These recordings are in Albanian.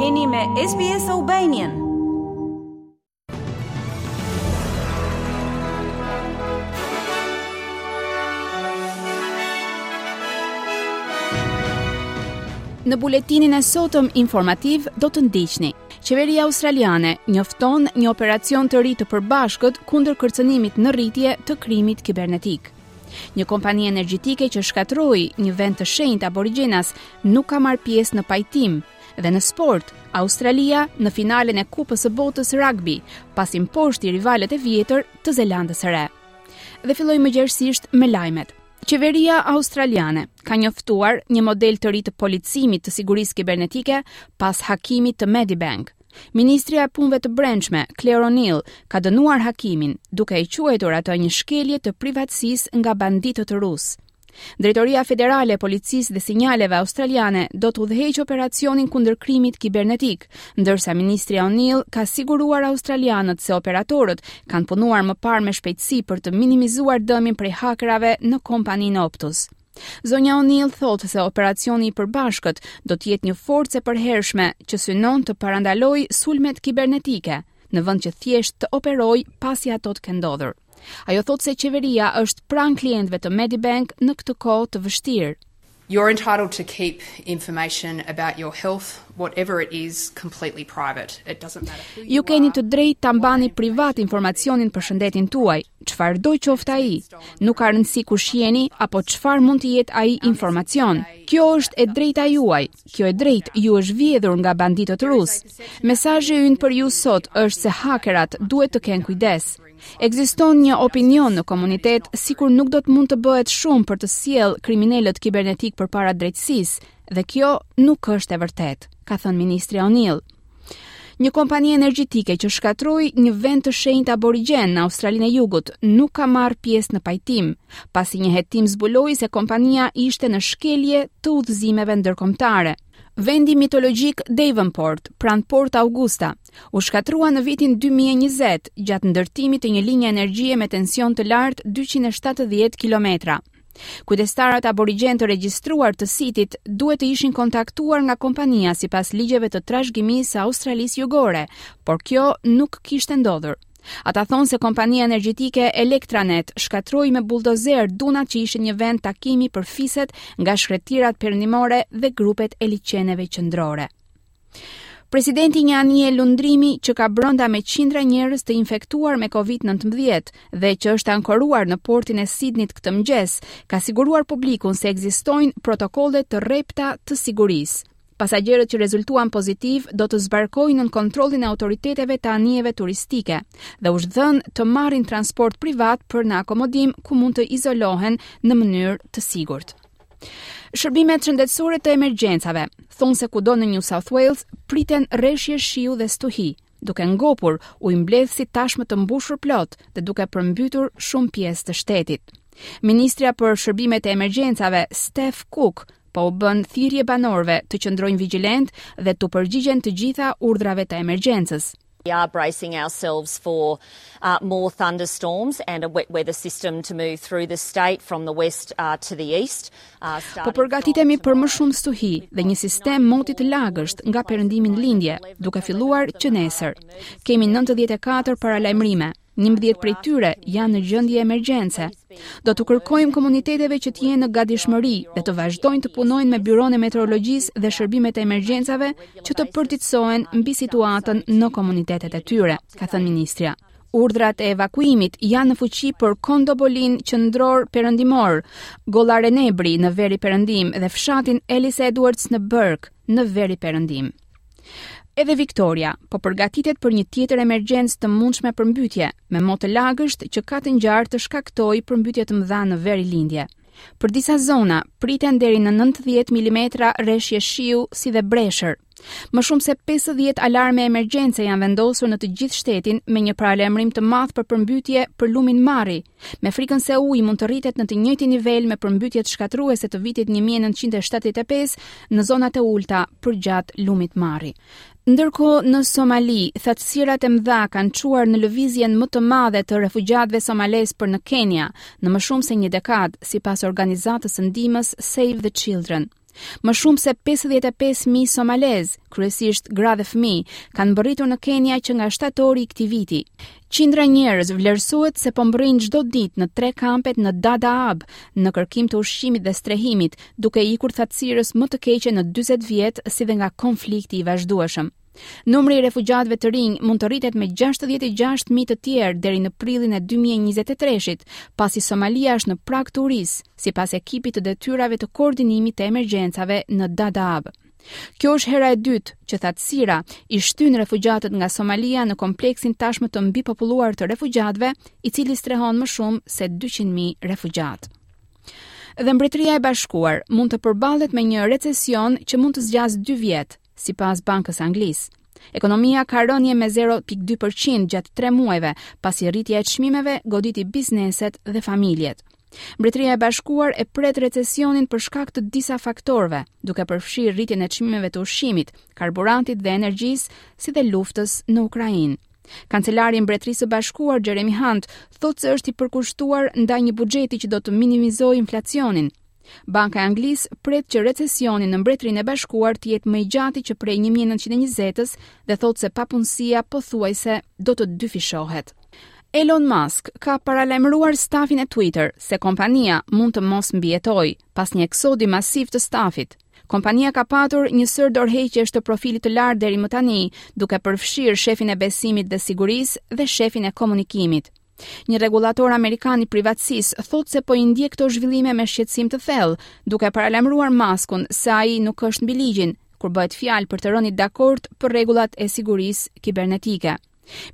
Jeni me SBS Albanian. Në buletinin e sotëm informativ do të ndiqni. Qeveria australiane njofton një operacion të ri të përbashkët kundër kërcënimit në rritje të krimit kibernetik. Një kompani energjetike që shkatërroi një vend të shenjtë aborigjenas nuk ka marrë pjesë në pajtim dhe në sport, Australia në finalen e Kupës së Botës rugby, pasi mposhti rivalët e vjetër të Zelandës së Re. Dhe fillojmë gjerësisht me lajmet. Qeveria australiane ka njoftuar një model të ri të policimit të sigurisë kibernetike pas hakimit të Medibank. Ministrja e Punëve të Brendshme, Claire O'Neill, ka dënuar hakimin, duke e quajtur atë një shkelje të privatësisë nga banditët rusë. Drejtoria Federale e Policisë dhe Sinjaleve Australiane do të udhëheqë operacionin kundër krimit kibernetik, ndërsa ministrja O'Neill ka siguruar australianët se operatorët kanë punuar më parë me shpejtësi për të minimizuar dëmin prej hakerave në kompaninë Optus. Zonja O'Neill thotë se operacioni i përbashkët do të jetë një forcë e përhershme që synon të parandalojë sulmet kibernetike, në vend që thjesht të operojë pasi ato të kenë ndodhur. Ajo thotë se qeveria është pranë klientëve të Medibank në këtë kohë të vështirë. You're entitled to keep information about your health, whatever it is, completely private. It doesn't matter. Ju keni të drejtë ta mbani privat informacionin për shëndetin tuaj, çfarëdo qoftë ai, Nuk ka rëndësi kush jeni apo çfarë mund të jetë ai informacion. Kjo është e drejta juaj. Kjo e drejtë ju është vjedhur nga banditët rusë. Mesazhi ynë për ju sot është se hakerat duhet të kenë kujdes. Ekziston një opinion në komunitet sikur nuk do të mund të bëhet shumë për të sjellë kriminelët kibernetikë përpara drejtësisë dhe kjo nuk është e vërtetë, ka thënë ministrja O'Neill. Një kompani energjetike që shkatërroi një vend të shenjtë aborigjen në Australinë e Jugut nuk ka marrë pjesë në pajtim, pasi një hetim zbuloi se kompania ishte në shkelje të udhëzimeve ndërkombëtare. Vendi mitologjik Davenport, pranë Port Augusta, u shkatërrua në vitin 2020 gjatë ndërtimit të një linje energjie me tension të lartë 270 kilometra. Kujdestarët aborigjenë të regjistruar të sitit duhet të ishin kontaktuar nga kompania sipas ligjeve të trashëgimisë së Australisë Jugore, por kjo nuk kishte ndodhur. Ata thonë se kompania energjetike ElectraNet shkatërroi me buldozer dunat që ishin një vend takimi për fiset nga shkretirat perëndimore dhe grupet e liqeneve qendrore. Presidenti i një anije lundrimi që ka brenda me qindra njerëz të infektuar me COVID-19 dhe që është ankoruar në portin e Sidnit këtë mëngjes, ka siguruar publikun se ekzistojnë protokolle të rrepta të sigurisë. Pasagjerët që rezultuan pozitivë do të zbarkojnë nën kontrollin e autoriteteve të anijeve turistike dhe u është thënë të marrin transport privat për në akomodim ku mund të izolohen në mënyrë të sigurt. Shërbimet shëndetësore të emergjencave thonë se kudo në New South Wales priten reshje shiu dhe stuhi, duke ngopur ujëmbledhësit tashmë të mbushur plot dhe duke përmbytur shumë pjesë të shtetit. Ministrja për Shërbimet e Emergjencave, Steph Cooke, po u bën thirrje banorëve të qëndrojnë vigjilentë dhe t'u përgjigjen të gjitha urdhrave të emergjencës. We are bracing ourselves for more thunderstorms and a wet weather system to move through the state from the west to the east. Po përgatitemi për më shumë stuhi dhe një sistem moti të lagësht nga perëndimi në lindje, duke filluar që nesër. Kemi 94 paralajmërime. Njëmbëdhjetë prej tyre janë në gjendje emergjence. Do t'u kërkojmë komuniteteve që të jenë në gatishmëri dhe të vazhdojnë të punojnë me Byronë e Meteorologjisë dhe Shërbimet e Emergjencave që të përditësohen mbi situatën në komunitetet e tyre, ka thënë ministrja. Urdhrat e evakuimit janë në fuqi për Condobolin qendror perëndimor, Collarenebri në veriperëndim dhe fshatin Alice Edwards në Bourke në veriperëndim. Edhe Victoria po përgatitet për një tjetër emergjencë të mundshme përmbytje, me mot të lagësht që ka të ngjarë të shkaktojë përmbytje të mëdha në verilindje. Për disa zona priten deri në 90 mm reshje shiu si dhe breshër. Më shumë se 50 alarme emergjence janë vendosur në të gjithë shtetin me një paralajmërim të madh për përmbytje për lumin Murray, me frikën se uji mund të rritet në të njëjtin nivel me përmbytjet shkatërruese të vitit 1975 në zonat e ulëta përgjatë lumit Murray. Ndërkohë në Somali, thatësirat e mëdha kanë çuar në lëvizjen më të madhe të refugjatëve somalezë për në Kenia, në më shumë se një dekadë, sipas organizatës së ndihmës Save the Children. Më shumë se 55.000 somalezë, kryesisht gra dhe fëmijë, kanë mbërritur në Kenia që nga shtatori i këtij viti. Qindra njerëz vlerësohet se po mbërrijnë çdo ditë në tre kampet në Dadaab, në kërkim të ushqimit dhe strehimit, duke ikur thatësirës më të keqe në 40 vjet, si dhe nga konflikti i vazhdueshëm. Numri i refugjatëve të rinj mund të rritet me 66 mijë të tjerë deri në prillin e 2023-shit, pasi Somalia është në prag të urisë, sipas ekipit të detyrave të koordinimit të emergjencave në Dadaab. Kjo është hera e dytë që thatësira i shtyn refugjatët nga Somalia në kompleksin tashmë të mbipopulluar të refugjatëve, i cili strehon më shumë se 200.000 refugjatë. Dhe Mbretëria e Bashkuar mund të përballet me një recesion që mund të zgjasë 2 vjet, sipas Bankës së Anglisë. Ekonomia ka rënë me zero presje dy për qind gjatë tre muajve, pasi rritja e çmimeve goditi bizneset dhe familjet. Mbretëria e Bashkuar e pret recesionin për shkak të disa faktorëve, duke përfshirë rritjen e çmimeve të ushqimit, karburantit dhe energjisë, si dhe luftës në Ukrainë. Kancelari i Mbretërisë së Bashkuar Jeremy Hunt thotë se është i përkushtuar ndaj një buxheti që do të minimizojë inflacionin, Banka e Anglisë pret që recesioni në Mbretërinë e Bashkuar të jetë më i gjati që prej 1920-s dhe thotë se papunësia pothuajse do të dyfishohet. Elon Musk ka paralajmëruar stafin e Twitter se kompania mund të mos mbijetojë pas një eksodi masiv të stafit. Kompania ka patur një sërë dorëheqjesh të profilit të lartë deri më tani, duke përfshirë shefin e besimit dhe sigurisë dhe shefin e komunikimit. Një rregullator amerikan i privatësisë thotë se po i ndjek këto zhvillime me shqetësim të thellë, duke paralajmëruar Maskun se ai nuk është mbi ligjin kur bëhet fjalë për të rënë dakord për rregullat e sigurisë kibernetike.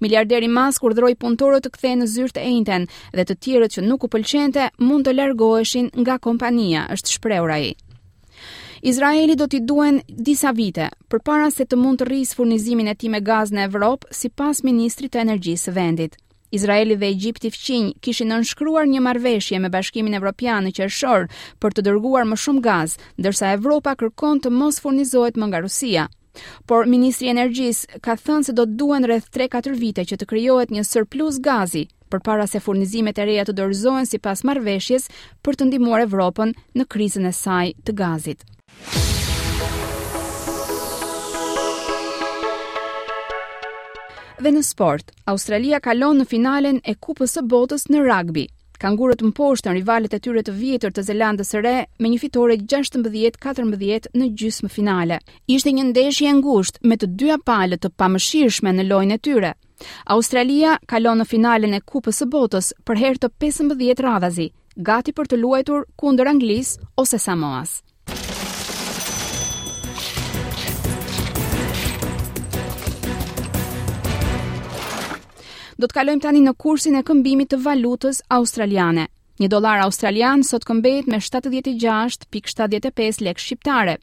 Miliarderi Musk urdhëroi punëtorët të kthehen në zyrë të enjten dhe të tjerët që nuk u pëlqente mund të largoheshin nga kompania, është shprehur ai. Izraelit do t'i duhen disa vite, përpara se të mund të rrisë furnizimin e tij me gaz në Evropë, sipas Ministrit të Energjisë së vendit. Izraeli dhe Egjipti fqinj kishin nënshkruar një marrëveshje me Bashkimin Evropian në qershor për të dërguar më shumë gaz, ndërsa Evropa kërkon të mos furnizohet më nga Rusia. Por ministri i Energjisë ka thënë se do të duhen rreth 3-4 vite që të krijohet një surplus gazi, përpara se furnizimet e reja të dorëzohen sipas marrëveshjes për të ndihmuar Evropën në krizën e saj të gazit. Dhe në sport, Australia kalon në finalen e Kupës së Botës në rugby. Kangurët mposhtën rivalët e tyre të vjetër të Zelandës së Re me një fitore 16-14 në gjysmë finale. Ishte një ndeshje e ngushtë me të dyja palët të pamëshirshme në lojën e tyre. Australia kalon në finalen e Kupës së Botës për herë të 15 radhazi, gati për të luajtur kundër Anglisë ose Samoas. Do të kalojmë tani në kursin e këmbimit të valutës australiane. Një dollar australian sot këmbehet me 76.75 lekë shqiptare,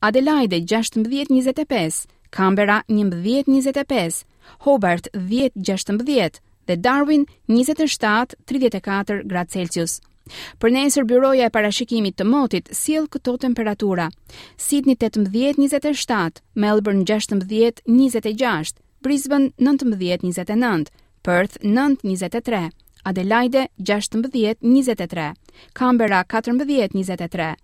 Adelaide gjashtëmbëdhjetë njëzet e pesë, Canberra njëmbëdhjetë njëzet e pesë, Hobart dhjetë gjashtëmbëdhjetë dhe Darwin njëzet e shtatë tridhjetë e katër gradë Celsius. Për nesër byroja e parashikimit të motit sjell këto temperatura. Sydney 18-27, Melbourne 16-26, Brisbane 19-29, Perth 9-23, Adelaide 16-23, Canberra 14-23,